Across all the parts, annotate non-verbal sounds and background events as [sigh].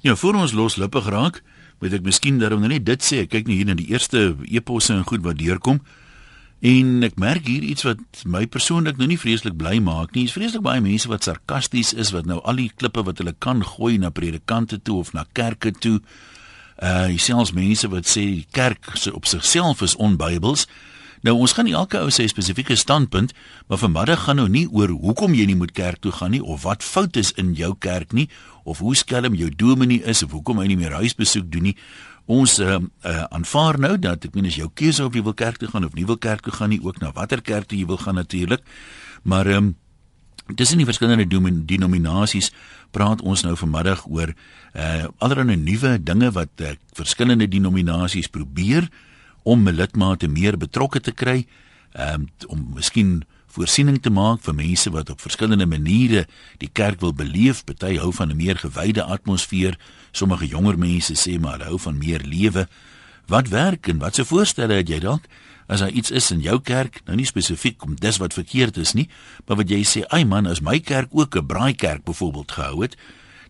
Ja, voor ons los lippe geraak, moet ek miskien daarom net dit sê. Ek kyk nie hier na die eerste eposse en goed wat deurkom. En ek merk hier iets wat my persoonlik nou nie vreeslik bly maak nie. Dis vreeslik baie mense wat sarkasties is wat nou al die klippe wat hulle kan gooi na predikante toe of na kerke toe. Uh selfs mense wat sê die kerk op sigself is onbybels. Nou ons gaan nie elke ou sê spesifieke standpunt, maar vanmiddag gaan nou nie oor hoekom jy nie moet kerk toe gaan nie of wat fout is in jou kerk nie of hoe skelm jou dominee is of hoekom hy nie meer huisbesoek doen nie. Ons uh, uh, aanvaar nou dat ek meen as jou keuse of jy wil kerk toe gaan of nie wil kerk toe gaan nie, ook na watter kerk jy wil gaan natuurlik. Maar ehm um, tussen die verskillende denominasies praat ons nou vanmiddag oor uh allerlei nuwe dinge wat uh, verskillende denominasies probeer om lidmate meer betrokke te kry, um, om miskien voorsiening te maak vir mense wat op verskillende maniere die kerk wil beleef. Party hou van 'n meer gewyde atmosfeer, sommige jonger mense sê maar hulle hou van meer lewe. Wat werk en watse voorstelle het jy dalk? As daar iets is in jou kerk, nou nie spesifiek om dis wat verkeerd is nie, maar wat jy sê, "Ag man, as my kerk ook 'n braaikerk byvoorbeeld gehou het,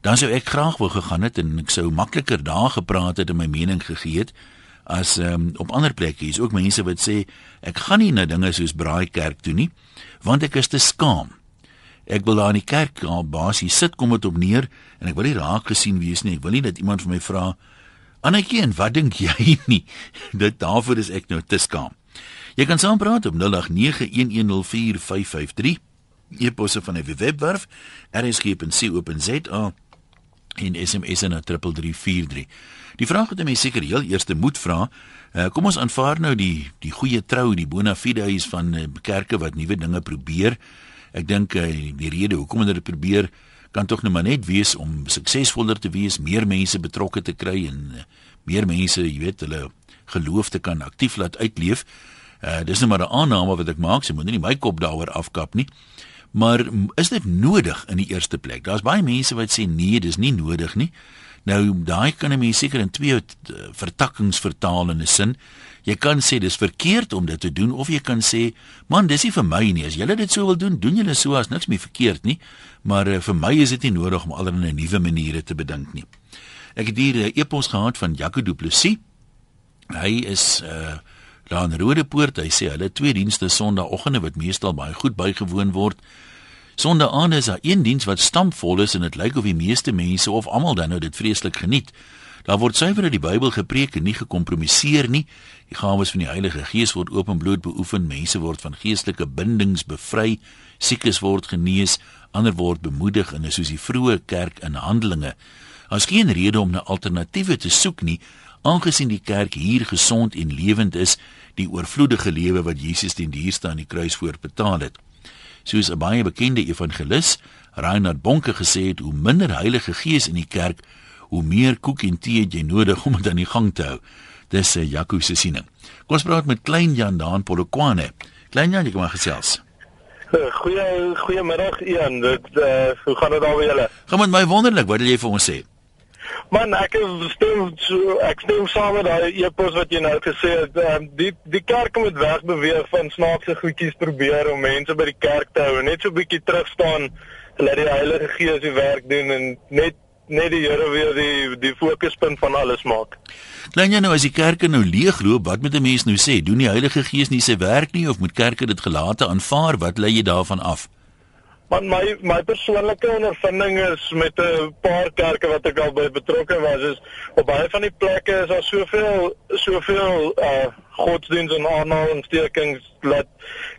dan sou ek graag wou gegaan het en ek sou makliker daar gepraat het en my mening gegee het." As um, op ander plekke is ook mense wat sê ek gaan nie na dinge soos braaikerk toe nie want ek is te skaam. Ek wil daar in die kerk al basies sit kom dit op neer en ek wil nie raak gesien wees nie. Ek wil nie dat iemand vir my vra Annetjie en wat dink [laughs] jy nie? Dit daarvoor is ek nou te skaam. Jy kan saam praat op 0891104553 e-posse van die webwerf rsg.co.za en SMS na 3343. Die vraag wat mense seker heel eerste moet vra, uh, kom ons aanvaar nou die die goeie trou, die bona fides van uh, kerke wat nuwe dinge probeer. Ek dink uh, die rede hoekom hulle dit probeer kan tog nou maar net wees om suksesvoller te wees, meer mense betrokke te kry en uh, meer mense, jy weet, hulle geloof te kan aktief laat uitleef. Uh, dis nou maar 'n aanname wat ek maak, sy moet nie my kop daaroor afkap nie. Maar is dit nodig in die eerste plek? Daar's baie mense wat sê nee, dis nie nodig nie. Nou daai kan 'n mens seker in twee eh, vertakkings vertaal in 'n sin. Jy kan sê dis verkeerd om dit te doen of jy kan sê man, dis nie vir my nie. As julle dit sou wil doen, doen julle so as niks meer verkeerd nie. Maar uh, vir my is dit nie nodig om allerlei nuwe maniere te bedink nie. Ek het hier 'n uh, e-pos gehad van Jaco Du Plessis. Hy is uh daar in Rodepoort. Hy sê hulle twee dienste Sondagoggende wat meestal baie goed bygewoon word. Sondaande is daar een diens wat stampvol is en dit lyk of die meeste mense of almal dan nou dit vreeslik geniet. Daar word suiwer uit die Bybel gepreek en nie gekompromiseer nie. Die gawes van die Heilige Gees word openbloot beoefen. Mense word van geestelike bindings bevry. Siekes word genees, ander word bemoedig en is soos die vroeë kerk in Handelinge. Daar's geen rede om 'n alternatiewe te soek nie, aangesien die kerk hier gesond en lewend is, die oorvloedige lewe wat Jesus teen die hierste aan die kruis voorbetaal het soos 'n baie bekende evangelis, Reinhard Bonke gesê het, hoe minder Heilige Gees in die kerk, hoe meer koek en tee jy nodig om dit aan die gang te hou. Dis 'n Jaco se siening. Kom ons praat met Klein Jan daar in Polokwane. Klein Jan, jy kom maar gesels. Goeie goeiemiddag Ian. Dit uh, hoe gaan dit al met julle? Gaan met my wonderlik. Wat wil jy vir ons sê? Man, ek stem so ek stem saam met daai epos wat jy nou gesê het. Um, die die kerk moet wegbeweeg van snaakse goedjies probeer om mense by die kerk te hou en net so bietjie terug staan laat die Heilige Gees die werk doen en net net die Here weer die die fokuspunt van alles maak. Klein jy nou as die kerke nou leegloop, wat moet 'n mens nou sê? Doen die Heilige Gees nie sy werk nie of moet kerke dit gelate aanvaar? Wat lê jy daarvan af? Maar my my persoonlike ondervinding is met 'n paar kerke wat ek al by betrokke was is op baie van die plekke is daar soveel soveel uh godsdienst en aanhalingstekens dat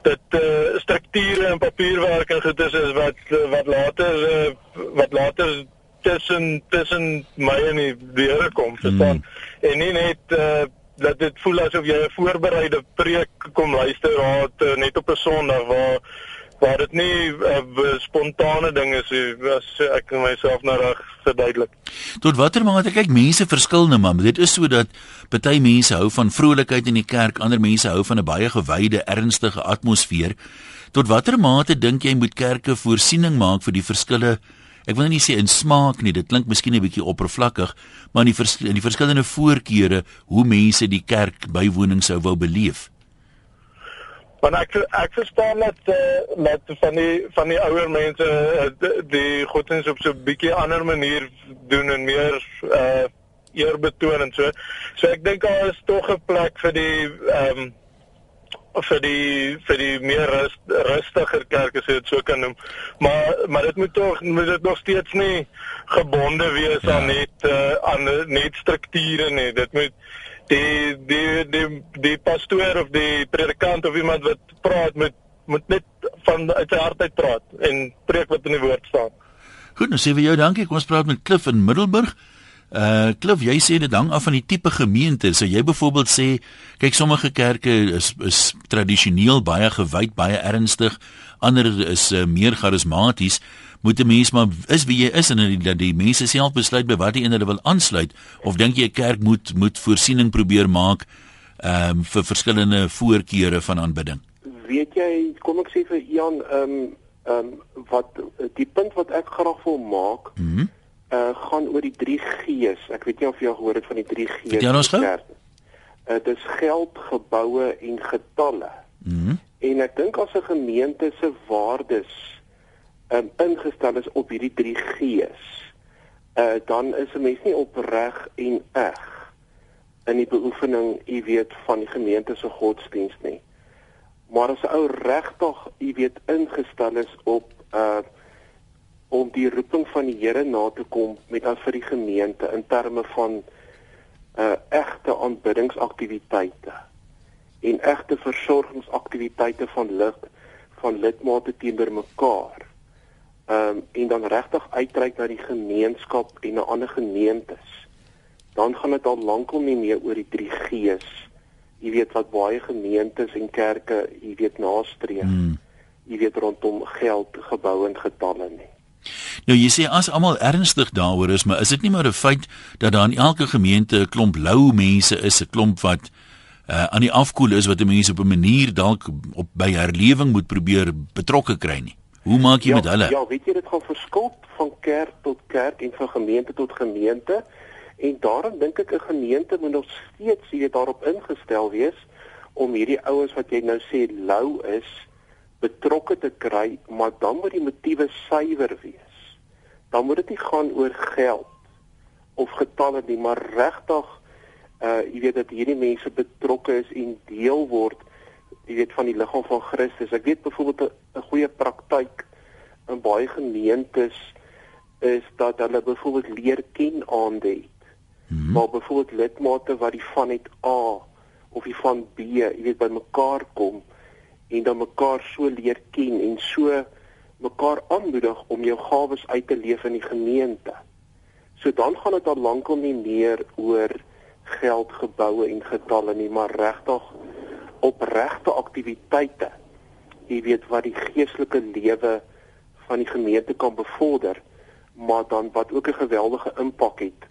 dit uh strukture en papierwerk en goed is, is wat wat later uh, wat later tussen tussen my en die Here kom verstaan mm. en nie net uh dat dit voel asof jy 'n voorbereide preek kom luister raad uh, net op 'n Sondag waar waar dit nie 'n uh, eh, spontane ding is as ek myself nou reg verduidelik. Tot watter mate kyk mense verskil nou maar dit is sodat party mense hou van vrolikheid in die kerk, ander mense hou van 'n baie gewyde, ernstige atmosfeer. Tot watter mate dink jy moet kerke voorsiening maak vir die verskille? Ek wil nie sê in smaak nie, dit klink miskien 'n bietjie oppervlakkig, maar in die vers, in die verskillende voorkeure hoe mense die kerk bywoning sou wou beleef. Want ek ek verstaan dat uh, dat van die van die ouer mense uh, die godsdienst op so 'n bietjie ander manier doen en meer uh eer betoon en so. So ek dink daar is tog 'n plek vir die ehm um, vir die vir die meer rust, rustiger kerke jy dit so kan noem. Maar maar dit moet tog moet dit nog steeds nie gebonde wees ja. aan net uh, aan net strukture nie. Dit moet die die die die pastoor of die predikant of iemand wat praat met moet net van uit sy hart uit praat en preek wat in die woord staan. Goed, nou sê vir jou dankie. Kom ons praat met Cliff in Middelburg. Uh Cliff, jy sê dit hang af van die tipe gemeente. So jy byvoorbeeld sê, kyk sommige kerke is is tradisioneel baie gewyd, baie ernstig, ander is uh, meer charismaties. Moet 'n mens maar is wie jy is en dat die, die mense self besluit by watter een hulle wil aansluit of dink jy 'n kerk moet moet voorsiening probeer maak ehm um, vir verskillende voorkeure van aanbidding? Weet jy, kom ek sê vir Jan, ehm um, ehm um, wat die punt wat ek graag wil maak. Mm uh gaan oor die 3 G's. Ek weet nie of jy al gehoor het van die 3 G's. Ja, ons gou. Uh dis geld, geboue en getalle. Mm en ek dink as 'n gemeente se waardes um, ingestel is op hierdie 3 G's, uh dan is 'n mens nie opreg en eg in die beoefening, jy weet, van die gemeente se godsdiens nie. Maar as 'n ou regtig, jy weet, ingestel is op uh om die roeping van die Here na te kom met dan vir die gemeente in terme van uh egte aanbiddingsaktiwiteite en egte versorgingsaktiwiteite van lid van lidmate teenoor mekaar. Ehm um, en dan regtig uitreik na die gemeenskap en na ander gemeentes. Dan gaan dit al lankal nie meer oor die 3 G's. Jy weet wat baie gemeentes en kerke, jy weet nastreef. Hmm. Jy weet rondom geld, gebou en getalle nie. Nou jy sê as almal ernstig daaroor is, maar is dit nie maar 'n feit dat daar in elke gemeente 'n klomp lou mense is, 'n klomp wat uh, aan die afkoel is wat mense op 'n manier dalk op by herlewing moet probeer betrokke kry nie. Hoe maak jy ja, met hulle? Ja, weet jy dit gaan verskil van kerk tot kerk en van gemeente tot gemeente. En daarom dink ek 'n gemeente moet nog steeds hier daarop ingestel wees om hierdie ouens wat jy nou sê lou is betrokke te kry, maar dan moet die motiewe suiwer wees. Dan moet dit nie gaan oor geld of getalle nie, maar regtig uh jy weet dat hierdie mense betrokke is en deel word jy weet van die liggaam van Christus. Ek weet byvoorbeeld 'n goeie praktyk in baie gemeentes is dat hulle byvoorbeeld leer ken aande het. Hmm. Maar byvoorbeeld lidmate wat die van het A of die van B, jy weet by mekaar kom en dan mekaar so leer ken en so mekaar aanmoedig om jou gawes uit te leef in die gemeente. So dan gaan dit al lankal nie meer oor geld, geboue en getalle nie, maar regtig opregte aktiwiteite. Jy weet wat die geestelike lewe van die gemeente kan bevorder, maar dan wat ook 'n geweldige impak het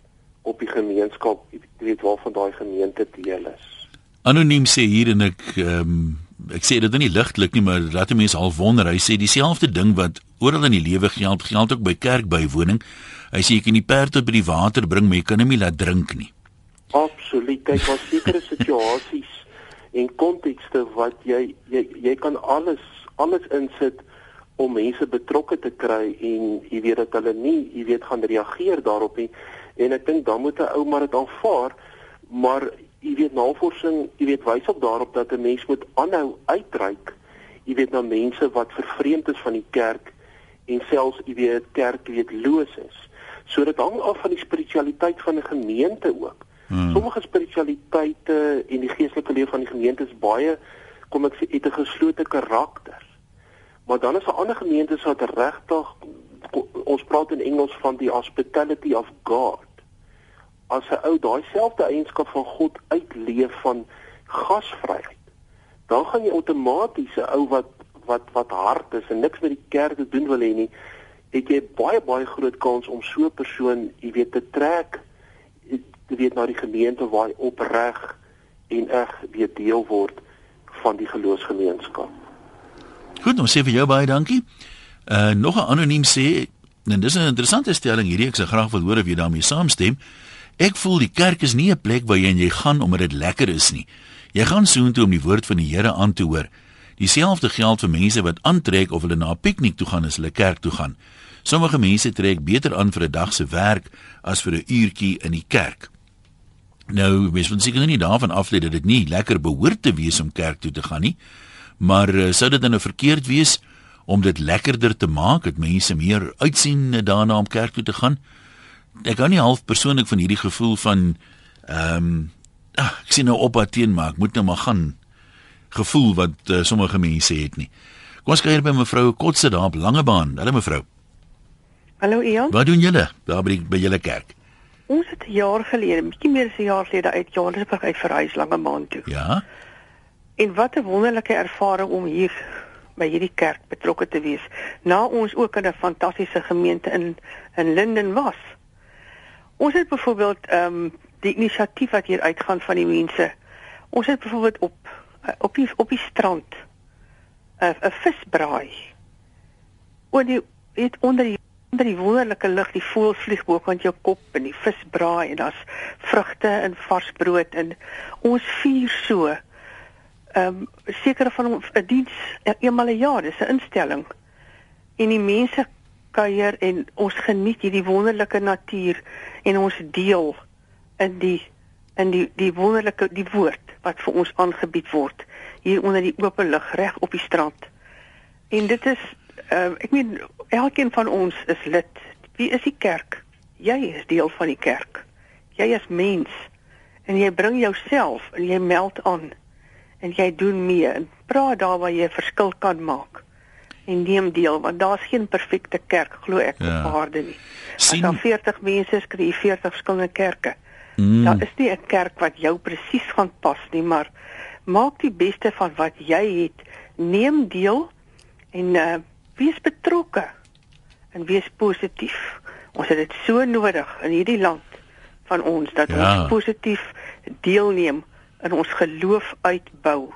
op die gemeenskap, jy weet waarvan daai gemeente deel is. Anoniem sê hier en ek um, ek sê dit is nie ligtelik nie, maar laat mense al wonder. Hy sê dieselfde ding wat oral in die lewe geld, geld ook by kerkbywoning. Hy sê jy kan die perd tot by die water bring, maar jy kan hom nie laat drink nie. Absoluut. Kyk, daar sekere [laughs] situasies en kontekste wat jy jy jy kan alles alles insit om mense betrokke te kry en jy weet dat hulle nie jy weet gaan reageer daarop nie. En ek dink dan moet 'n ou maar dit aanvaar maar jy weet navorsing jy weet wys op daarop dat 'n mens moet aanhou uitreik jy weet na mense wat vervreemd is van die kerk en selfs jy weet kerk weet loos is. So dit hang af van die spiritualiteit van 'n gemeente ook Hmm. Sommige spiritualiteite en die geestelike lewe van die gemeente is baie kom ek sê het 'n geslote karakter. Maar dan is daar ander gemeentes wat regtig ons praat in Engels van die hospitality of God. As 'n ou daai selfde eienskap van God uitleef van gasvryheid, dan gaan jy outomaties 'n ou wat wat wat hard is en niks met die kerk te doen wil hê nie, het jy baie baie groot kans om so 'n persoon, jy weet, te trek te weet na die gemeente waar hy opreg en eg weer deel word van die geloofsgemeenskap. Goed, ons sê vir jou baie dankie. Uh nog 'n anoniem sê en dis 'n interessante stelling hierdie ek sou graag wil hoor of jy daarmee saamstem. Ek voel die kerk is nie 'n plek waar jy en jy gaan omdat dit lekker is nie. Jy gaan soontoe om die woord van die Here aan te hoor. Dieselfde geld vir mense wat aantrek of hulle na 'n piknik toe gaan as hulle kerk toe gaan. Sommige mense trek beter aan vir 'n dag se werk as vir 'n uurtjie in die kerk. Nou, mens moet seker nie daarvan aflei dat dit nie lekker behoort te wees om kerk toe te gaan nie, maar uh, sou dit dan nou verkeerd wees om dit lekkerder te maak dat mense meer uitsien daarna om kerk toe te gaan? Ek kan nie half persoonlik van hierdie gevoel van ehm um, ag, ek sien nou op wat teen maak, moet nou maar gaan gevoel wat uh, sommige mense het nie. Kom ons kyk by mevrou Kotse daar op Langebaan. Hallo mevrou. Hallo Ian. Wat doen julle daar by by julle kerk? Ons het 'n jaar gelede, bietjie meer as 'n jaar gelede uit Johannesburg uit verhuis Langebaan toe. Ja. En wat 'n wonderlike ervaring om hier by hierdie kerk betrokke te wees. Na ons ook in 'n fantastiese gemeente in in Linden was. Ons het byvoorbeeld ehm um, die inisiatief wat hier uitgaan van die mense. Ons het byvoorbeeld op uh, op die op die strand 'n uh, 'n visbraai. Oor die het onder die onder die wonderlike lig die voël vlieg bo op jou kop en die vis braai en daar's vrugte en vars brood en ons vier so. Ehm um, sekere van 'n diens e-, eenmal 'n jaar, dis 'n instelling. En die mense kuier en ons geniet hierdie wonderlike natuur en ons deel in die in die die wonderlike die woord wat vir ons aangebied word hier onder die oop lig reg op die strand. En dit is uh, ek meen elkeen van ons is lid. Wie is die kerk? Jy is deel van die kerk. Jy is mens en jy bring jouself en jy meld aan en jy doen mee en praat daar waar jy 'n verskil kan maak en neem deel want daar's geen perfekte kerk glo ek ja. op aarde nie. Sien... As daar 40 mense is, kry jy 40 verskillende kerke. Mm. Daar is nie 'n kerk wat jou presies gaan pas nie, maar maak die beste van wat jy het. Neem deel en uh wees betrokke en wees positief. Ons het dit so nodig in hierdie land van ons dat ja. ons positief deelneem in ons geloof uitbou.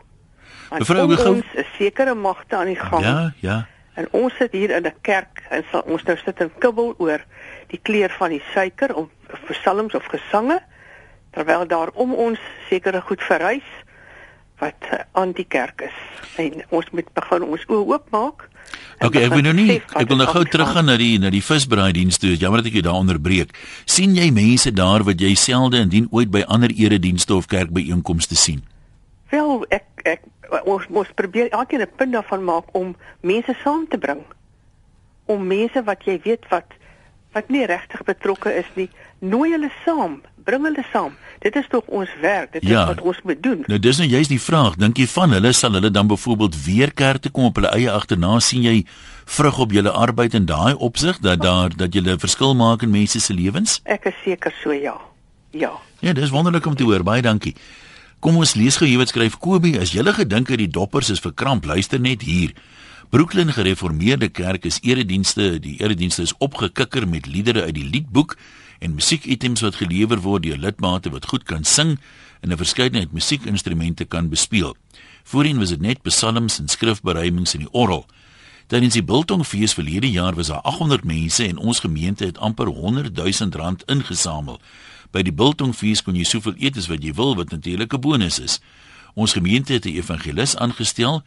Mevrou, ons is sekere magte aan die gang. Ja, ja. En ons sit hier in 'n kerk en sal ons nou sit en kibbel oor die kleur van die suiker of vir psalms of gesange terwyl daar om ons sekere goed verrys wat anti-kerk is. En ons moet begin ons oë oopmaak. Okay, ek wil nou nie ek wil nou gou teruggaan na die na die visbraai diens toe. Jammer dat ek jou daar onderbreek. sien jy mense daar wat jy selde indien ooit by ander eredienste of kerkbyeenkomste sien? Wel, ek ek ons moet probeer elkeen 'n punt daarvan maak om mense saam te bring. Om mense wat jy weet wat wat nie regtig betrokke is nie, nooi hulle saam, bring hulle saam. Dit is tog ons werk, dit ja. is wat ons moet doen. Nou dis nou juist die vraag, dink jy van hulle sal hulle dan byvoorbeeld weer kerk toe kom op hulle eie agterna sien jy vrug op julle arbeid in daai opsig dat daar dat julle verskil maak in mense se lewens? Ek is seker so ja. Ja. Ja, dis wonderlik om te hoor. Baie dankie. Kom ons lees gou hier wat skryf Kobie, as jy gedink het die doppers is verkramp, luister net hier. Brooklyn Gereformeerde Kerk is eredienste, die eredienste is opgekikker met liedere uit die liedboek en musiekitems wat gelewer word deur lidmate wat goed kan sing en 'n verskeidenheid musiekinstrumente kan bespeel. Voorheen was dit net psalms en skrifberuimings in die orgel. Tydens die Biltongfees verlede jaar was daar 800 mense en ons gemeente het amper 100 000 rand ingesamel. By die Biltongfees kon jy soveel eet as wat jy wil wat natuurlik 'n bonus is. Ons gemeente het 'n evangelis aangestel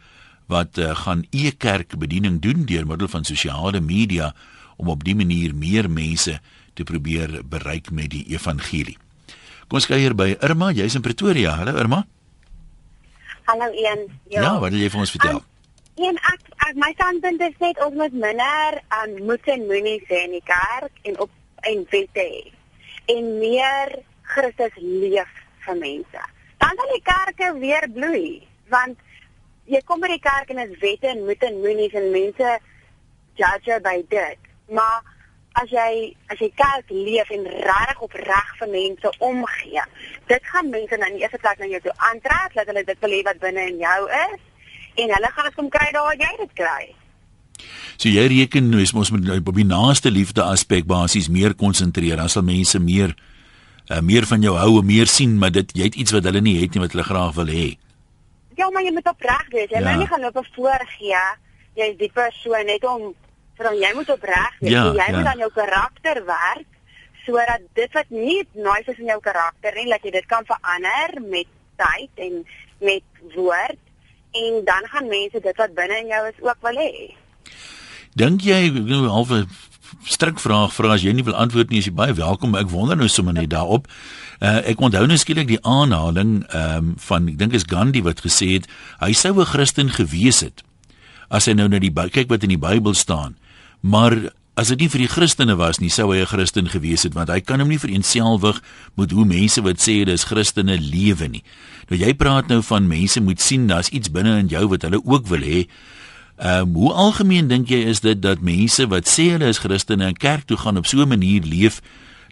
wat uh, gaan e-kerk bediening doen deur middel van sosiale media om op dië manier meer mense te probeer bereik met die evangelie. Kom ons kyk hier by Irma, jy's in Pretoria. Hallo Irma. Hallo Ian. Ja, ja wat wil jy vir ons vertel? Um, Ian, ek, ek my standpunt is net ons moet minder aan um, moet en moenie sê in die kerk en op en wette en meer Christus leef vir mense. Dan sal die kerke weer bloei want jy kom by die kerk en is wette en moet en moenie en mense judge by dit. Maar as jy as jy kerk leef en reg op reg vir mense omgee. Dit gaan mense dan in die eerste plek na jou toe aantrek dat hulle dit wil hê wat binne in jou is en hulle gaan dit kom kry daar waar jy dit kry. So jy reken nou is ons met op die naaste liefde aspek basies meer konsentreer. Dan sal mense meer uh, meer van jou hou en meer sien, maar dit jy het iets wat hulle nie het nie wat hulle graag wil hê. Ja, maar jy moet opreg wees. Jy ja. moet nie gaan loop voorgee. Jy is die persoon net om So jy moet opreg wees. Ja, jy ja. moet aan jou karakter werk sodat dit wat nie nice is in jou karakter nie, dat jy dit kan verander met tyd en met woord en dan gaan mense dit wat binne in jou is ook wil hê. Dink jy nou half 'n strik vraag vra as jy nie wil antwoord nie, is jy baie welkom. Ek wonder nou sommer net daarop. Uh, ek onthou nou skielik die aanhaling ehm um, van ek dink is Gandhi wat gesê het hy sou 'n Christen gewees het as hy nou na die kyk wat in die Bybel staan. Maar as dit nie vir die Christene was nie, sou hy 'n Christen gewees het want hy kan hom nie vereenselwig met hoe mense wat sê hulle is Christene lewe nie. Nou jy praat nou van mense moet sien daar's iets binne in jou wat hulle ook wil hê. Ehm um, hoe algemeen dink jy is dit dat mense wat sê hulle is Christene in kerk toe gaan op so 'n manier leef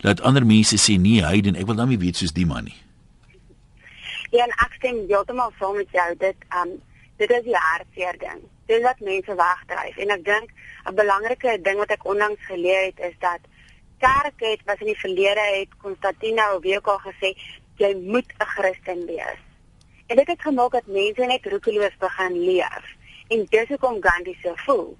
dat ander mense sê nee, hy en ek wil dan nie weet soos die man nie. Ja, en ek stem heeltemal saam met jou. Dit ehm um, dit is die hartseer ding. Dit wat mense wegdryf en ek dink 'n belangrike ding wat ek onlangs geleer het is dat kerk het was in die verlede het Konstantina of al gesê jy moet 'n Christen wees. En dit het gemaak dat mense net roekeloos begin leef. En dis hoekom Gandhi so voel.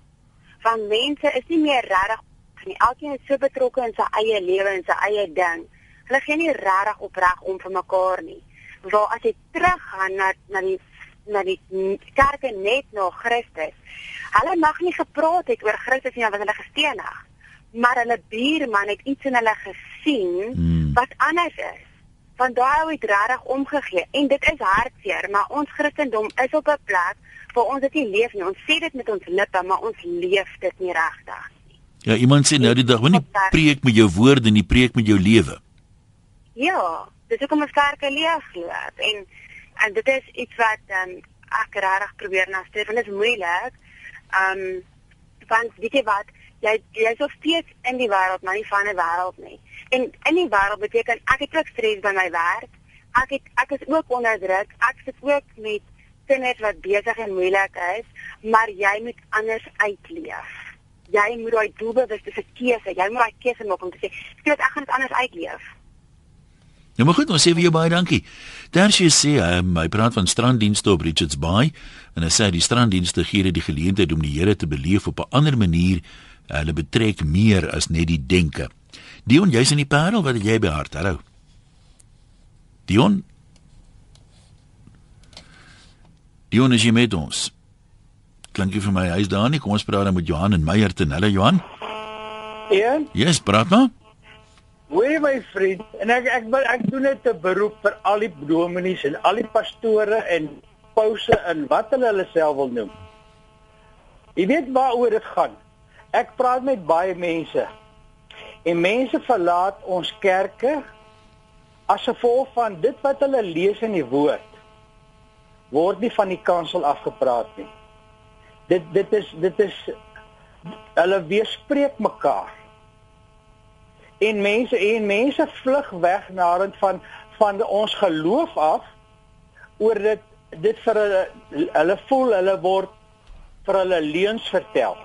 Van mense is nie meer regtig nie. Elkeen is so betrokke in sy eie lewe en sy eie ding. Hulle gee nie regtig opreg om vir mekaar nie. Waar as jy teruggaan na na die na die kerke net na Christus. Hulle mag nie gepraat het oor Christus nie, want hulle gestenig. Maar hulle buurman het iets in hulle gesien hmm. wat anders is. Van daai het regtig omgegee en dit is hartseer, maar ons Christendom is op 'n plek waar ons dit nie leef nie. Ons sê dit met ons lippe, maar ons leef dit nie regtig. Ja, iemand sê nou die dag, wanneer preek met jou woorde en nie preek met jou lewe. Ja, dis ook om 'n sterke lewe glo en en dit is iets wat um, ek regtig probeer nastreef en dit is moeilik. Um want weet jy wat, jy jy's nog steeds in die wêreld, maar nie van die wêreld nie. En in die wêreld beteken ek het ook stres by my werk. Ek het ek is ook onder druk. Ek sit ook met kinders wat besig en moeilik is, maar jy moet anders uitleef. Jy moet daai doelbewuste keuse, jy moet daai keuse maak om te sê, "Ek gaan dit anders uitleef." Nou maar goed, ons sê vir jou baie dankie. Tersie sê um, hy praat van stranddienste op Richards Bay en hy sê die stranddienste gee dit die geleentheid om die Here te beleef op 'n ander manier. Hulle betrek meer as net die denke. Dion, jy's in die Parel, wat jy by hart? Hallo. Dion? Dion is jy met ons? Klink jy vir my hy's daar nie? Kom ons praat dan met Johan en Meyer te hulle Johan. Ja? Yes, praat maar. Hoe my vriend, en ek ek ek, ek doen dit 'n beroep vir al die dominees en al die pastore en pouse en wat hulle hulle self wil noem. Jy weet waaroor dit gaan. Ek praat met baie mense. En mense verlaat ons kerke as gevolg van dit wat hulle lees in die woord. Word nie van die kansel afgepraat nie. Dit dit is dit is hulle weerspreek mekaar en mense en mense vlug weg nadat van van ons geloof af oor dit dit vir hulle hulle voel hulle word vir hulle leuns vertel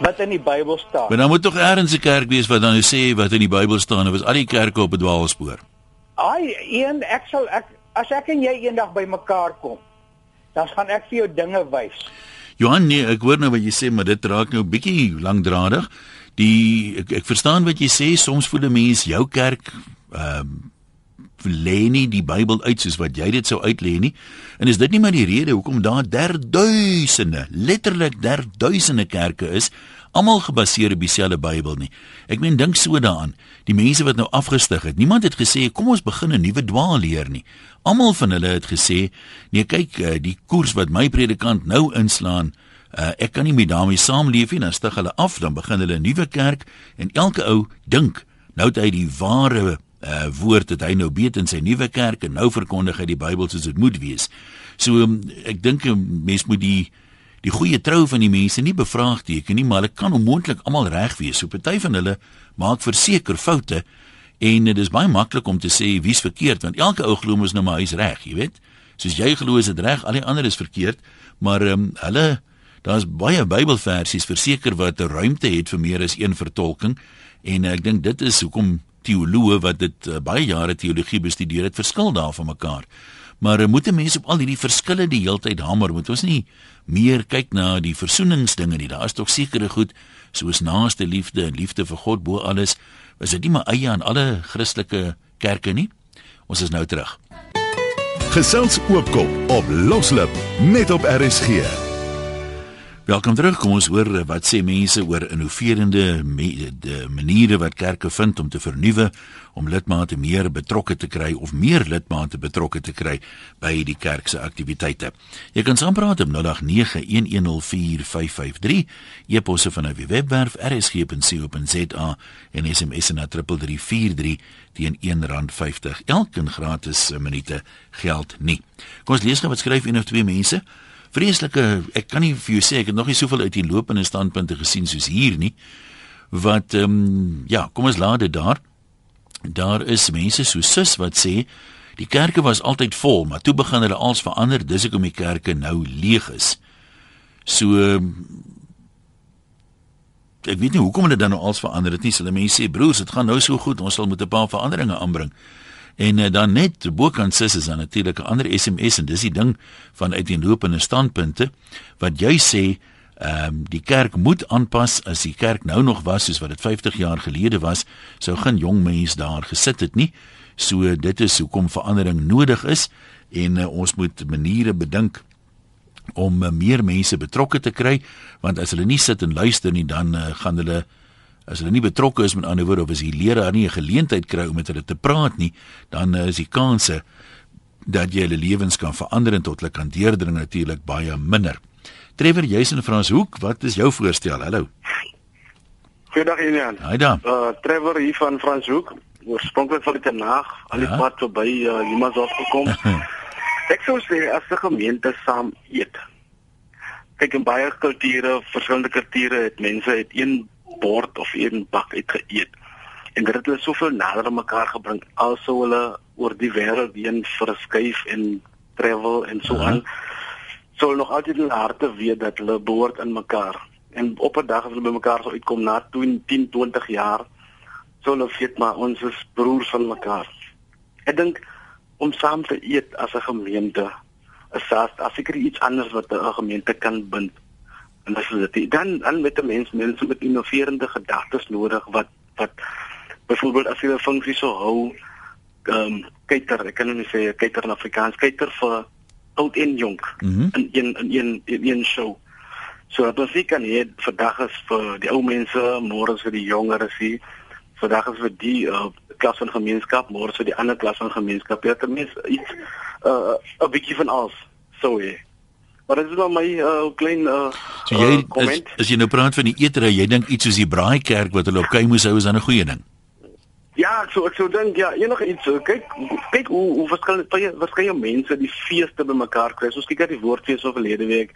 wat in die Bybel staan. Maar dan moet tog eers 'n kerk wees wat dan nou sê wat in die Bybel staan of is al die kerke op 'n dwaalspoor? Ai, een ek sal ek as ek en jy eendag bymekaar kom, dan gaan ek vir jou dinge wys. Johan, nee, ek hoor nou wat jy sê, maar dit raak nou bietjie lankdradig die ek, ek verstaan wat jy sê soms voel 'n mens jou kerk ehm um, lê nie die Bybel uit soos wat jy dit sou uitlê nie. En is dit nie maar die rede hoekom daar derduisende letterlik derduisende kerke is almal gebaseer op dieselfde Bybel nie? Ek meen dink so daaraan. Die mense wat nou afgestig het niemand het gesê kom ons begin 'n nuwe dwaalleer nie. Almal van hulle het gesê nee kyk eh, die koers wat my predikant nou inslaan Uh, ek kan nie met daarmee saamleef nie, dan stig hulle af, dan begin hulle 'n nuwe kerk en elke ou dink nou het hy die ware uh, woord dat hy nou weet in sy nuwe kerk en nou verkondig hy die Bybel soos dit moet wees. So um, ek dink 'n mens moet die die goeie trou van die mense nie bevraagteken nie, maar hulle kan onmoontlik almal reg wees. So party van hulle maak verseker foute en dit is baie maklik om te sê wie's verkeerd want elke ou glo mos nou maar hy's reg, jy weet. Soos jy glo is dit reg, al die ander is verkeerd, maar um, hulle Daar's baie Bybelversies verseker wat 'n ruimte het vir meer as een vertolking en ek dink dit is hoekom teoloë wat dit uh, baie jare teologie bestudeer het verskil daarvan mekaar. Maar uh, moet 'n mens op al hierdie verskille die heeltyd hamer, moet ons nie meer kyk na die versoeningsdinge nie. Daar is tog sekere goed soos naaste liefde en liefde vir God bo alles. Is dit nie maar eie aan alle Christelike kerke nie? Ons is nou terug. Gesels oopkop op Loslip net op RSG. Welkom terug. Kom ons hoor wat sê mense oor innoverende me, maniere wat kerke vind om te vernuwe, om lidmate meer betrokke te kry of meer lidmate betrokke te kry by die kerk se aktiwiteite. Jy kan saampraat op 0891104553, e-posse van die webwerf rsg.co.za en SMS na 3343 teen R1.50. Elke gratis minute geld nie. Kom ons lees gou wat skryf een of twee mense vreeslike ek kan nie vir jou sê ek het nog nie soveel uit die lopende standpunte gesien soos hier nie wat ehm um, ja kom ons laat dit daar. Daar is mense so sus wat sê die kerke was altyd vol maar toe begin hulle als verander dis hoekom die kerke nou leeg is. So ek weet nie hoekom hulle dan nou als verander het nie. Hulle mense sê broers dit gaan nou so goed ons sal moet 'n paar veranderinge aanbring En uh, dan net bokant sis is dan natuurlik 'n ander SMS en dis die ding van uiteenlopende standpunte wat jy sê ehm um, die kerk moet aanpas as die kerk nou nog was soos wat dit 50 jaar gelede was sou geen jong mense daar gesit het nie. So dit is hoekom verandering nodig is en uh, ons moet maniere bedink om uh, meer mense betrokke te kry want as hulle nie sit en luister nie dan uh, gaan hulle as hulle nie betrokke is met ander woorde of as die leraar nie 'n geleentheid kry om met hulle te praat nie, dan uh, is die kanse dat jy hulle lewens kan verander en tot hulle kan deurdring natuurlik baie minder. Trevor Jason in Franshoek, wat is jou voorstel? Hallo. Goeiedag Jan. Haai dan. Uh Trevor hier van Franshoek. Oorspronklik van die nag, al die ja? pad verby uh, iemand het gekom. [laughs] Ek sou sê as 'n gemeente saam eet. Kyk in baie kulture, verskillende kulture het mense het een bord of een bak uit geëet. En dit het hulle soveel nader aan mekaar gebring alsou hulle oor die wêreld heen verskuif en travel en so aan. Sou hulle nog altyd in harte weet dat hulle behoort aan mekaar. En op 'n dag as hulle by mekaar sou uitkom na 10, 20 jaar, sou hulle weet maar ons is broers van mekaar. Ek dink om saam te eet as 'n gemeente is as seker iets anders wat 'n gemeente kan bind en as dit dan dan met die mense mense met innoverende gedagtes nodig wat wat byvoorbeeld as jy 'n funksie so hou ehm um, kyker ek kan nie sê kyker in Afrikaans kyker vir oud en jonk mm -hmm. in een in een in een show. So dat ons kan hê vandag is vir die ou mense môre is vir die jongeres hier vandag is vir die uh, klas van gemeenskap môre is vir die ander klas van gemeenskap. Ja ten minste iets uh, 'n bietjie van alles so ja Maar dit is maar my uh, klein uh, so jy, uh, comment. As, as jy nou praat van die eetery, jy dink iets soos die braaikerk wat hulle op Kei moes hou is dan 'n goeie ding. Ja, ek sou ek sou dink ja, enige iets. Kyk, kyk hoe hoe verskillende verskillende mense die feeste bymekaar kry. Soos kyk at die woordfees of verlede week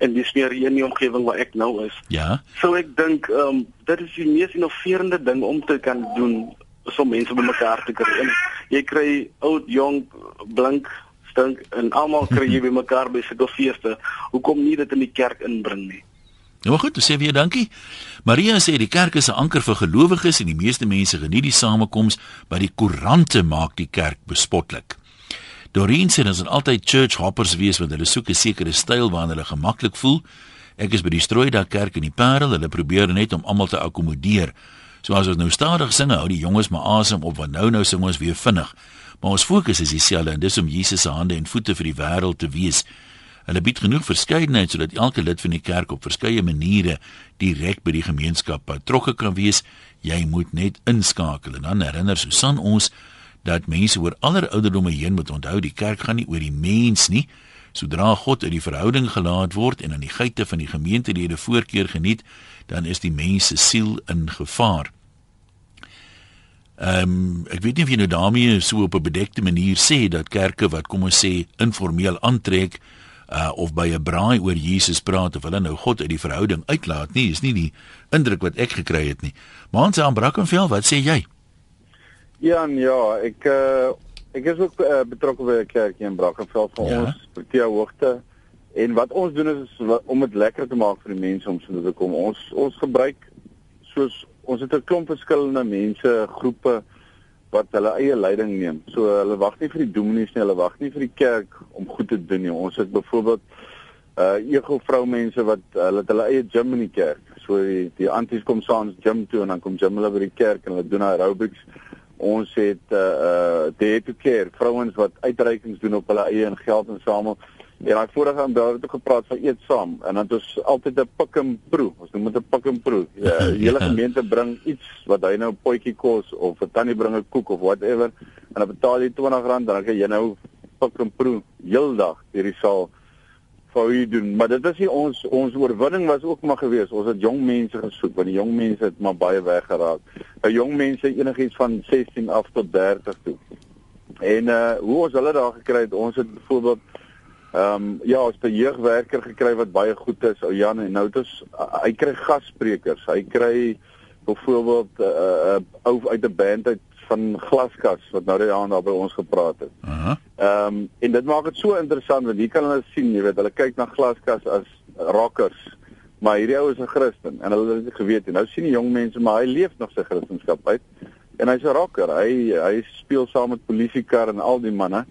en dis meer hier in die omgewing waar ek nou is. Ja. So ek dink ehm um, dit is die mees innoverende ding om te kan doen so mense bymekaar te kry. En jy kry oud, jong, blink stink en almal kry jy by mekaar by sulke feeste. Hoekom nie dit in die kerk inbring nie? Nou goed, sê weer dankie. Maria sê die kerk is 'n anker vir gelowiges en die meeste mense geniet die samekoms, maar die koerante maak die kerk bespotlik. Doreen sê ons het altyd church hoppers wees want hulle soek 'n sekere styl waarin hulle gemaklik voel. Ek is by die Strooidag kerk in die Parel, hulle probeer net om almal te akkommodeer. So as ons nou stadig sing, hou die jonges maar asem op want nou nou sing ons weer vinnig. Maar ons fokus is dieselfde en dis om Jesus se hande en voete vir die wêreld te wees. Hulle bied genoeg verskeidenheid sodat elke lid van die kerk op verskeie maniere direk by die gemeenskap betrokke kan wees. Jy moet net inskakel en dan herinner Susan ons dat mense oor aller ouderdomme heen moet onthou die kerk gaan nie oor die mens nie. Sodra God uit die verhouding gelaat word en aan die geite van die gemeentelede voorkeur geniet, dan is die mens se siel in gevaar. Ehm um, ek weet nie of jy nou daarmee so op 'n bedekte manier sê dat kerke wat kom ons sê informeel aantrek uh of by 'n braai oor Jesus praat of hulle nou God uit die verhouding uitlaat nie, is nie die indruk wat ek gekry het nie. Maar ons aan Brackenfell, wat sê jy? Ja, ja, ek uh ek is ook uh, betrokke by 'n kerk hier in Brackenfell vir ja. ons Protea hoogte. En wat ons doen is, is om dit lekker te maak vir die mense om so te kom. Ons ons gebruik soos ons het 'n klomp verskillende mense, groepe wat hulle eie leiding neem. So hulle wag nie vir die dominees nie, hulle wag nie vir die kerk om goed te doen nie. Ons het byvoorbeeld uh ego vroumense wat hulle het hulle eie gym in die kerk. So die die anties kom saans gym toe en dan kom gym hulle by die kerk en hulle doen aerobics. Ons het uh uh day to care, vrouens wat uitreikings doen op hulle eie en geld insamel. En daai vorige aan daar het ook gepraat van eet saam en dan het ons altyd 'n pick and proe. Ons noem dit 'n pick and proe. [laughs] Ja, die hele gemeente bring iets wat hy nou potjie kos of 'n tannie bring 'n koek of whatever en dan betaal jy R20 dan kan jy nou pick and proe heeldag hierdie saal vir u doen. Maar dit is nie ons ons oorwinning was ook maar gewees. Ons het jong mense gesoek want die jong mense het maar baie weggeraak. Nou jong mense enigiets van 16 af tot 30 toe. En uh hoe ons hulle daar gekry het, ons het byvoorbeeld Ehm um, ja, ons het 'n jeugwerker gekry wat baie goed is, ou Jan en nou dit is uh, hy kry gassprekers. Hy kry byvoorbeeld 'n uh, uh, ou uit 'n band uit van Glaskas wat nou die aand daar by ons gepraat het. Aha. Ehm um, en dit maak dit so interessant want hier kan hulle sien, jy weet, hulle kyk na Glaskas as rockers. Maar hierdie ou is 'n Christen en hulle het dit geweet en nou sien die jong mense maar hy leef nog sy Christendom uit. En hy's 'n rocker. Hy hy speel saam met polisiekar en al die manne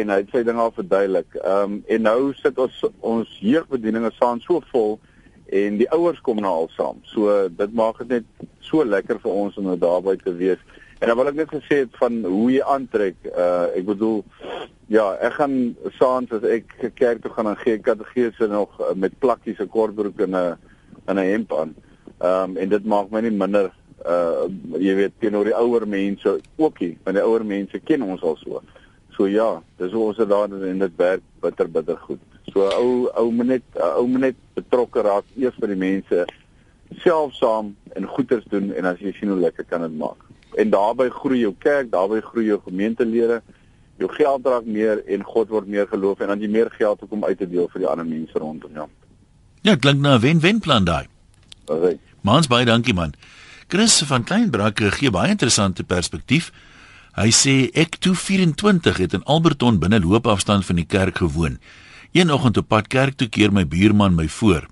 en hy het sy ding al verduidelik. Ehm um, en nou sit ons ons jeugbedieninge staan so vol en die ouers kom nou al saam. So dit maak dit net so lekker vir ons om nou daarby te wees. En dan wil ek net gesê het van hoe jy aantrek. Uh ek bedoel ja, ek gaan saans as ek kerk toe gaan en gee kategese nog uh, met plakkies en kortbroek en 'n en 'n hemp aan. Ehm um, en dit maak my nie minder uh jy weet teenoor die ouer mense ookie, want die ouer mense ken ons al so. So ja, dis hoe ons dit daar in dit werk bitter bitter goed. So ou ou moet net ou moet net betrokke raak eers by die mense self saam en goeders doen en as jy sien hoe lekker kan dit maak. En daarbey groei jou kerk, daarbey groei jou gemeentelede, jou geld raak meer en God word meer geloof en dan jy meer geld om uit te deel vir die ander mense rondom jou. Ja, klink na 'n wen-wen plan daai. Okay. Mans baie dankie man. Chris van Kleinbrak gee baie interessante perspektief. Hy sê ek toe 24 het in Alberton binne loopafstand van die kerk gewoon. Een oggend op pad kerk toe keer my buurman my voor.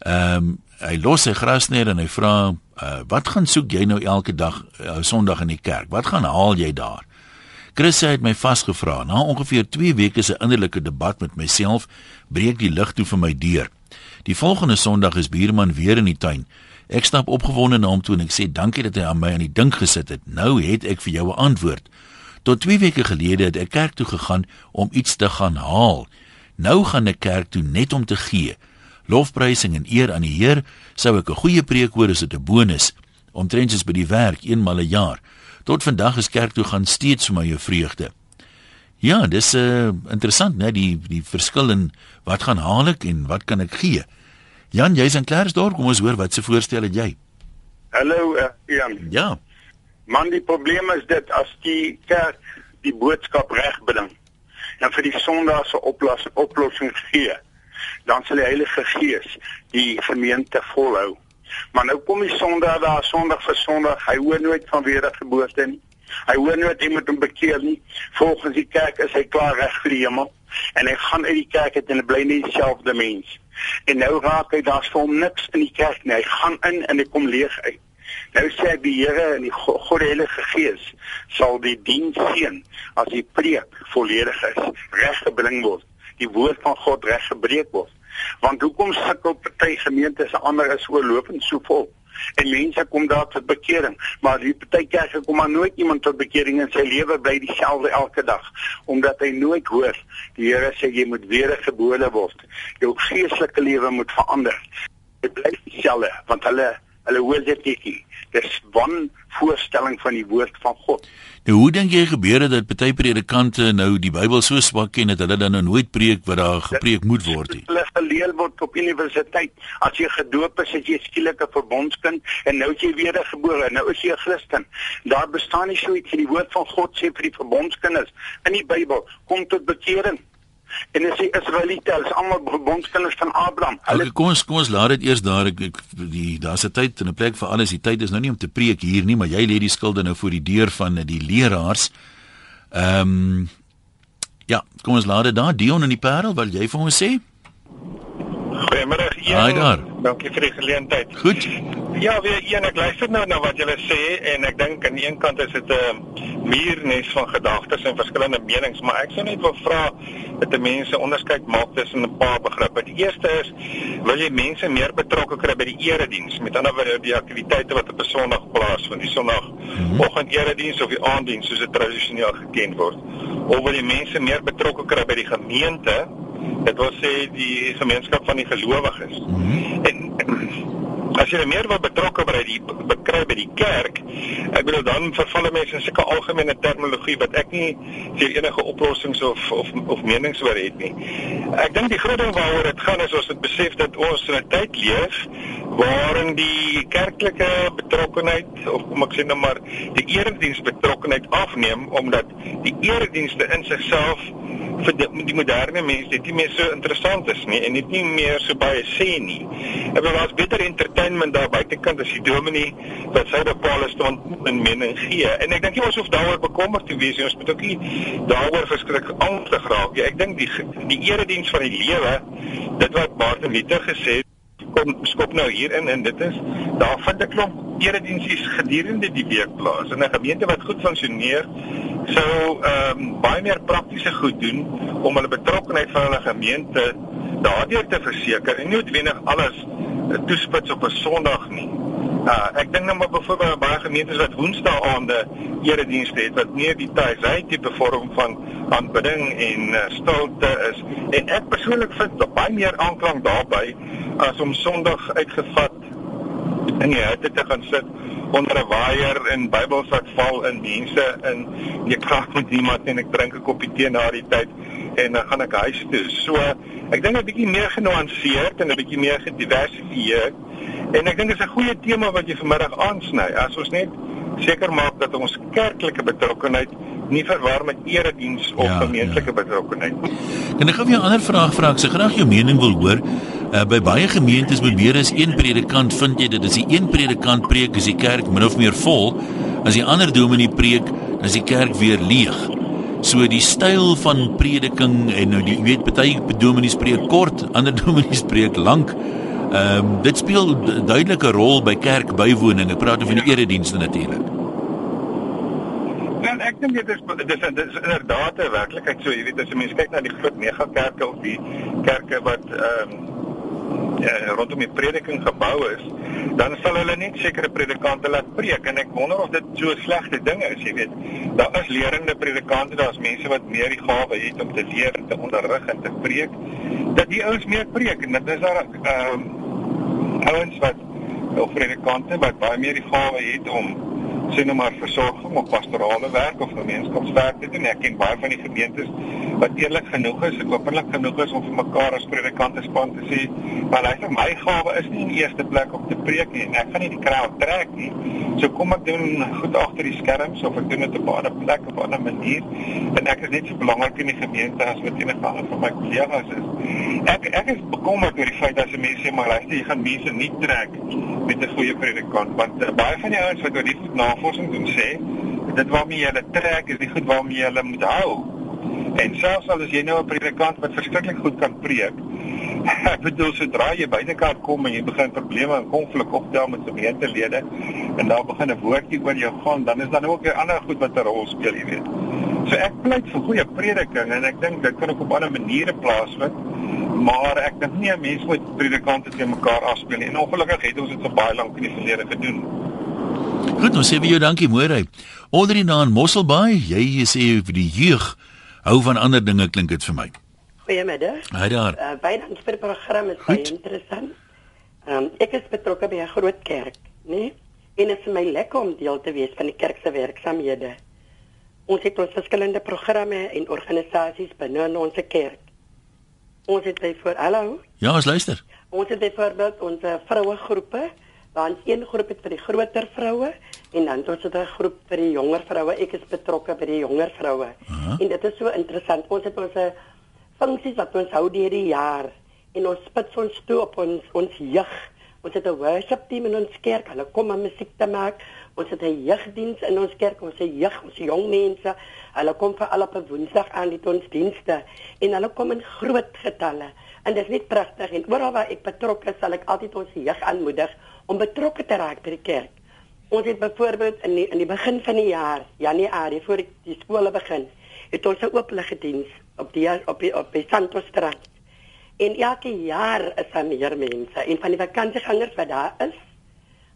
Ehm um, hy los sy grasneer en hy vra uh, wat gaan soek jy nou elke dag uh, Sondag in die kerk? Wat gaan haal jy daar? Chris het my vasgevra. Na ongeveer 2 weke se innerlike debat met myself, breek die lig toe vir my deur. Die volgende Sondag is buurman weer in die tuin. Ek stap opgewonde na hom toe en ek sê dankie dat hy aan my aan die dink gesit het. Nou het ek vir jou 'n antwoord. Tot 2 weke gelede het ek kerk toe gegaan om iets te gaan haal. Nou gaan ek kerk toe net om te gee. Lofprysing en eer aan die Heer sou ek 'n goeie preek hoor as dit 'n bonus. Omtrent soos by die werk eenmal 'n jaar. Tot vandag is kerk toe gaan steeds vir my 'n vreugde. Ja, dis 'n uh, interessant, né, die die verskil in wat gaan haal ek en wat kan ek gee. Jan, jy's in Klersdorp, kom ons hoor wat se voorstel het jy? Hallo, uh, Jan. Ja. Man, die probleem is dit as die kerk die boodskap reg bring en vir die sondagse oplossing oplossing gee, dan sal die Heilige Gees die gemeente volhou. Maar nou kom die Sondag daar, Sondag vir Sondag, hy hoor nooit van wedergeboorte nie. Hy hoor nooit iemand om bekeer nie. Volgens die kerk is hy klaar reg vir die hemel en hy gaan uit die kerk uit en bly nie dieselfde mens. En nou raak hy daar's vir hom niks in die kerk nie. Hy gaan in en hy kom leeg uit. Nou sê die Here en die God die Heilige Gees sal die diens seën as die preek volledig is, reg gebring word, die woord van God reg gebreek word. Want hoekom sukkel party gemeentes, ander is oorlopend so vol? En mense kom daar tot bekering. Maar die partykerke kom maar nooit iemand tot bekering in sy lewe bly dieselfde elke dag omdat hy nooit hoor die Here sê jy moet weer gebore word. Jou geestelike lewe moet verander. Dit bly dieselfde want hulle hulle hoor dit nie dis wan voorstelling van die woord van God Nou hoe dink jy gebeur dit dat party predikante nou die Bybel so swak ken dat hulle dan nou nooit preek wat daar gepreek moet word nie? Hulle geleer word op universiteit. As jy gedoop is, is jy skielik 'n verbondskind en nou is jy wedergebore. Nou is jy 'n Christen. Daar bestaan nie so iets in die woord van God sê vir die verbondskinders in die Bybel kom tot bekering. En as die Israeliete, is almal verbondskinders van Abraham. Hulle okay, kom ons kom ons laat dit eers daar ek, ek die daar's 'n tyd en 'n plek vir alles. Die tyd is nou nie om te preek hier nie, maar jy lê die skilde nou voor die deur van die leraars. Ehm um, Ja, kom ons laat dit daar Dion in die Parel, wil jy vir ons sê? Goeiemôre een. Haai daar. Dankie vir die geleentheid. Goed. Ja, weer een ek luister nou na wat julle sê en ek dink aan die een kant is dit 'n muurnes van gedagtes en verskillende menings, maar ek sou net wil vra dat die mense onderskeid maak tussen 'n paar begrippe. Die eerste is wil jy mense meer betrokke kry by die erediens, met ander woorde die aktiwiteite wat op 'n Sondag plaasvind, die Sondagoggend erediens of die aanddiens soos dit tradisioneel geken word. Of wil jy mense meer betrokke kry by die gemeente? Dit wil sê die gemeenskap van die gelowiges. Mm -hmm. En as jy meer wil betrokke by die bekry by die kerk, ek bedoel dan verval mense in sulke algemene terminologie wat ek nie vir enige oplossings of of of menings oor het nie. Ek dink die groot ding waaroor dit gaan is ons moet besef dat ons in 'n tyd leef waarin die kerklike betrokkenheid of kom ek sê nou maar die erediens betrokkenheid afneem omdat die eredienste in sigself vir die, die moderne mense dit nie meer so interessant is nie en dit nie meer so baie sê nie. Ek bedoel daar's beter entertainment daar buitekant as die dominee wat sy bepaalde stand in mening gee. En ek dink jy ons hoef daaroor bekommerd te wees. Ons moet ook nie daaroor verskrik angstig raak nie. Ek dink die die erediens van die lewe, dit wat Martin Luther gesê het kom skop nou hierin en dit is daar vind 'n klomp erediensies gedurende die week plaas. In 'n gemeente wat goed funksioneer, sou ehm um, baie meer praktiese goed doen om hulle betrokkeheid van hulle gemeente daardeur te verseker en nie noodwendig alles toespits op 'n Sondag nie. Uh ek dink nou maar byvoorbeeld baie gemeentes wat Woensdaagaande eredienste het wat nie die tyd tipe vorm van aanbidding en uh, stilte is. En ek persoonlik vind baie meer aanklank daarbey as om Sondag uitgevat in die hutte te gaan sit onder 'n waier en Bybels wat val in mense in. Jy praat met niemand en ek drink 'n koppie tee na die tyd en dan gaan ek huis toe. So ek dink 'n bietjie meer genuanceerd en 'n bietjie meer gediversifieer. En ek dink dit is 'n goeie tema wat jy vanmiddag aansny. As ons net seker maak dat ons kerklike betrokkenheid nie verwar met erediens of ja, gemeentelike ja. betrokkenheid. En ek gou 'n ander vraag vra. Ek se graag jou mening wil hoor. Uh, by baie gemeentes met meer as een predikant vind jy dit is die een predikant preek is die kerk min of meer vol. As die ander dominee preek, is die kerk weer leeg. So die styl van prediking en nou die jy weet baie dominees preek kort, ander [laughs] dominees preek lank. Ehm um, dit speel duidelike rol by kerkbywoning. Ek praat van die eredienste natuurlik. Ja, ek dink dit is dit is, inderdaad 'n werklikheid so, jy weet as jy mens kyk na die groot megakerke of die kerke wat ehm um, ja, rondom die prediking gebou is, dan sal hulle net sekere predikante laat preek en ek wonder of dit so 'n slegte ding is, jy weet. Daar is lerende predikante, daar's mense wat meer die gawe het om te leer en te onderrig en te preek, dat die ouens meer preek en dit is daar ehm um, ouens wat of predikante wat baie meer die gawe het om sien nou maar versorging of pastorale werk of gemeenskapswerk te doen. Ek ken baie van die gemeentes wat eerlik genoeg is, ek openlik genoeg is om vir mekaar as predikante span te sê, maar luister, my gawe is nie in eerste plek om te preek nie. Ek gaan nie die kraal trek nie. So kom ek doen goed agter die skerms of ek doen dit op 'n ander plek op 'n ander manier. En ek is net so belangrik in die gemeente as wat enige ander van my kollegas is. Ek ek is bekommerd oor die feit dat se mense sê maar luister, jy gaan mense nie trek met 'n goeie predikant want uh, baie van die ouens wat oor die goed navorsing doen sê dit waarmee jy hulle trek is nie goed waarmee jy hulle moet hou. En selfs al is jy nou 'n predikant wat verskriklik goed kan preek, [laughs] ek bedoel sodra jy buitekant kom en jy begin probleme en konflik optel met gemeentelede en daar begin 'n woordjie oor jou gaan, dan is dan ook 'n ander goed wat 'n rol speel, jy weet. So ek pleit vir goeie prediking en ek dink dit kan ook op ander maniere plaasvind. Maar ek dink nie 'n mens moet predikante teen mekaar afspeel nie. En ongelukkig het ons dit vir baie lank in die verlede gedoen. Goed, ons sê vir jou dankie môre. Onder in aan Mosselbaai, jy sê vir die jeug hou van ander dinge klink dit vir my. Goeiemiddag. Hi daar. Uh, baie dankie vir die program, dit is baie interessant. Um, ek is betrokke by 'n groot kerk, né? Nee? En dit is vir my lekker om deel te wees van die kerk se werksamehede. Ons het ons verskillende programme en organisasies binne in ons kerk. Ons het byvoorbeeld hallo. Ja, ons luister. Ons het byvoorbeeld ons vroue ons een groep het vir die groter vroue en dan ons het 'n groep vir die jonger vroue. Ek is betrokke by die jonger vroue. Uh -huh. En dit is so interessant. Ons het ons funksies wat ons hou deur die jaar en ons spits ons toe op ons ons jeug, Ons het 'n worship team in ons kerk. Hulle kom om musiek te maak. Ons het 'n jeugdiens in ons kerk. Ons se jeug, ons jong mense, hulle kom vir al op 'n Woensdag aan die ons dienste en hulle kom in groot getalle. En dit is net pragtig en oral waar ek betrokke is, sal ek altyd ons jeug aanmoedig om betrokke te raak by die kerk. Ons het byvoorbeeld in die, in die begin van die jaar, Januarie voor die, skole begin, het ons 'n oopligdiens op die op die, op die Santos Strand. En elke jaar is daar meer mense en van die vakansiegangers wat daar is,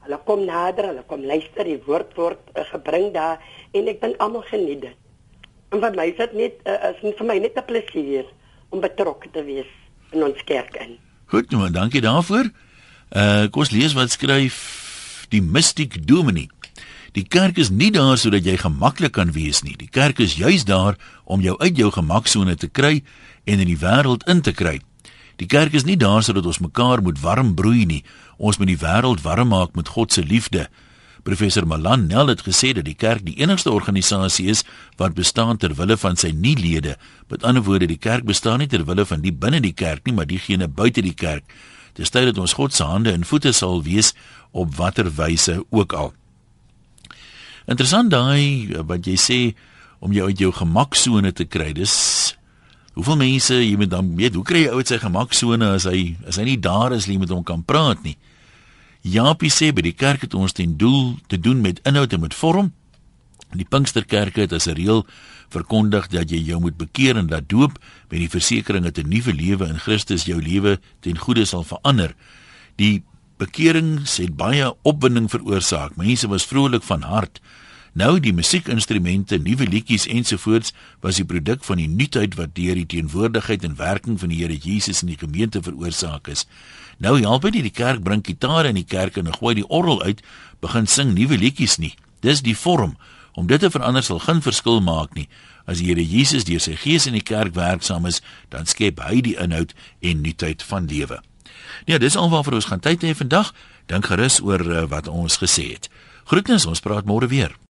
hulle kom nader, hulle kom luister, die woord word uh, gebring daar en ek dink almal geniet dit. En vir my is dit net uh, is vir my net 'n plesier om betrokke te wees in ons kerk in. Goed, nou dankie daarvoor. Uh kom ons lees wat skryf die mystiek dominee. Die kerk is nie daar sodat jy gemaklik kan wees nie. Die kerk is juis daar om jou uit jou gemaksone te kry en in die wêreld in te kry. Die kerk is nie daar sodat ons mekaar moet warm broei nie. Ons moet die wêreld warm maak met God se liefde. Professor Malan Nel het gesê dat die kerk die enigste organisasie is wat bestaan ter wille van sy nie-lede. Met ander woorde, die kerk bestaan nie ter wille van die binne die kerk nie, maar diegene buite die kerk. Dis tyd dat ons God se hande en voete sal wees op watter wyse ook al. Interessant daai eh, wat jy sê om jou uit jou gemaksone te kry. Dis hoeveel mense jy moet dan weet, hoe kry jy uit sy gemaksone as hy as hy nie daar is nie met hom kan praat nie. Jaapie sê by die kerk het ons ten doel te doen met inhoud en met vorm. Die Pinksterkerke het as 'n reël verkondig dat jy jou moet bekeer en laat doop met die versekering dat 'n nuwe lewe in Christus jou lewe ten goeie sal verander. Die Bekerings het baie opwinding veroorsaak. Mense was vrolik van hart. Nou die musiekinstrumente, nuwe liedjies ensovoorts was die produk van die nuutheid wat deur die teenwoordigheid en werking van die Here Jesus in die gemeente veroorsaak is. Nou help dit die kerk bring gitare in die kerk en gooi die orgel uit, begin sing nuwe liedjies nie. Dis die vorm. Om dit te verander sal geen verskil maak nie. As die Here Jesus deur sy Gees in die kerk werksaam is, dan skep hy die inhoud en nuutheid van lewe. Ja, dis alwaar ons gaan tyd hê vandag. Dink gerus oor uh, wat ons gesê het. Groetens, ons praat môre weer.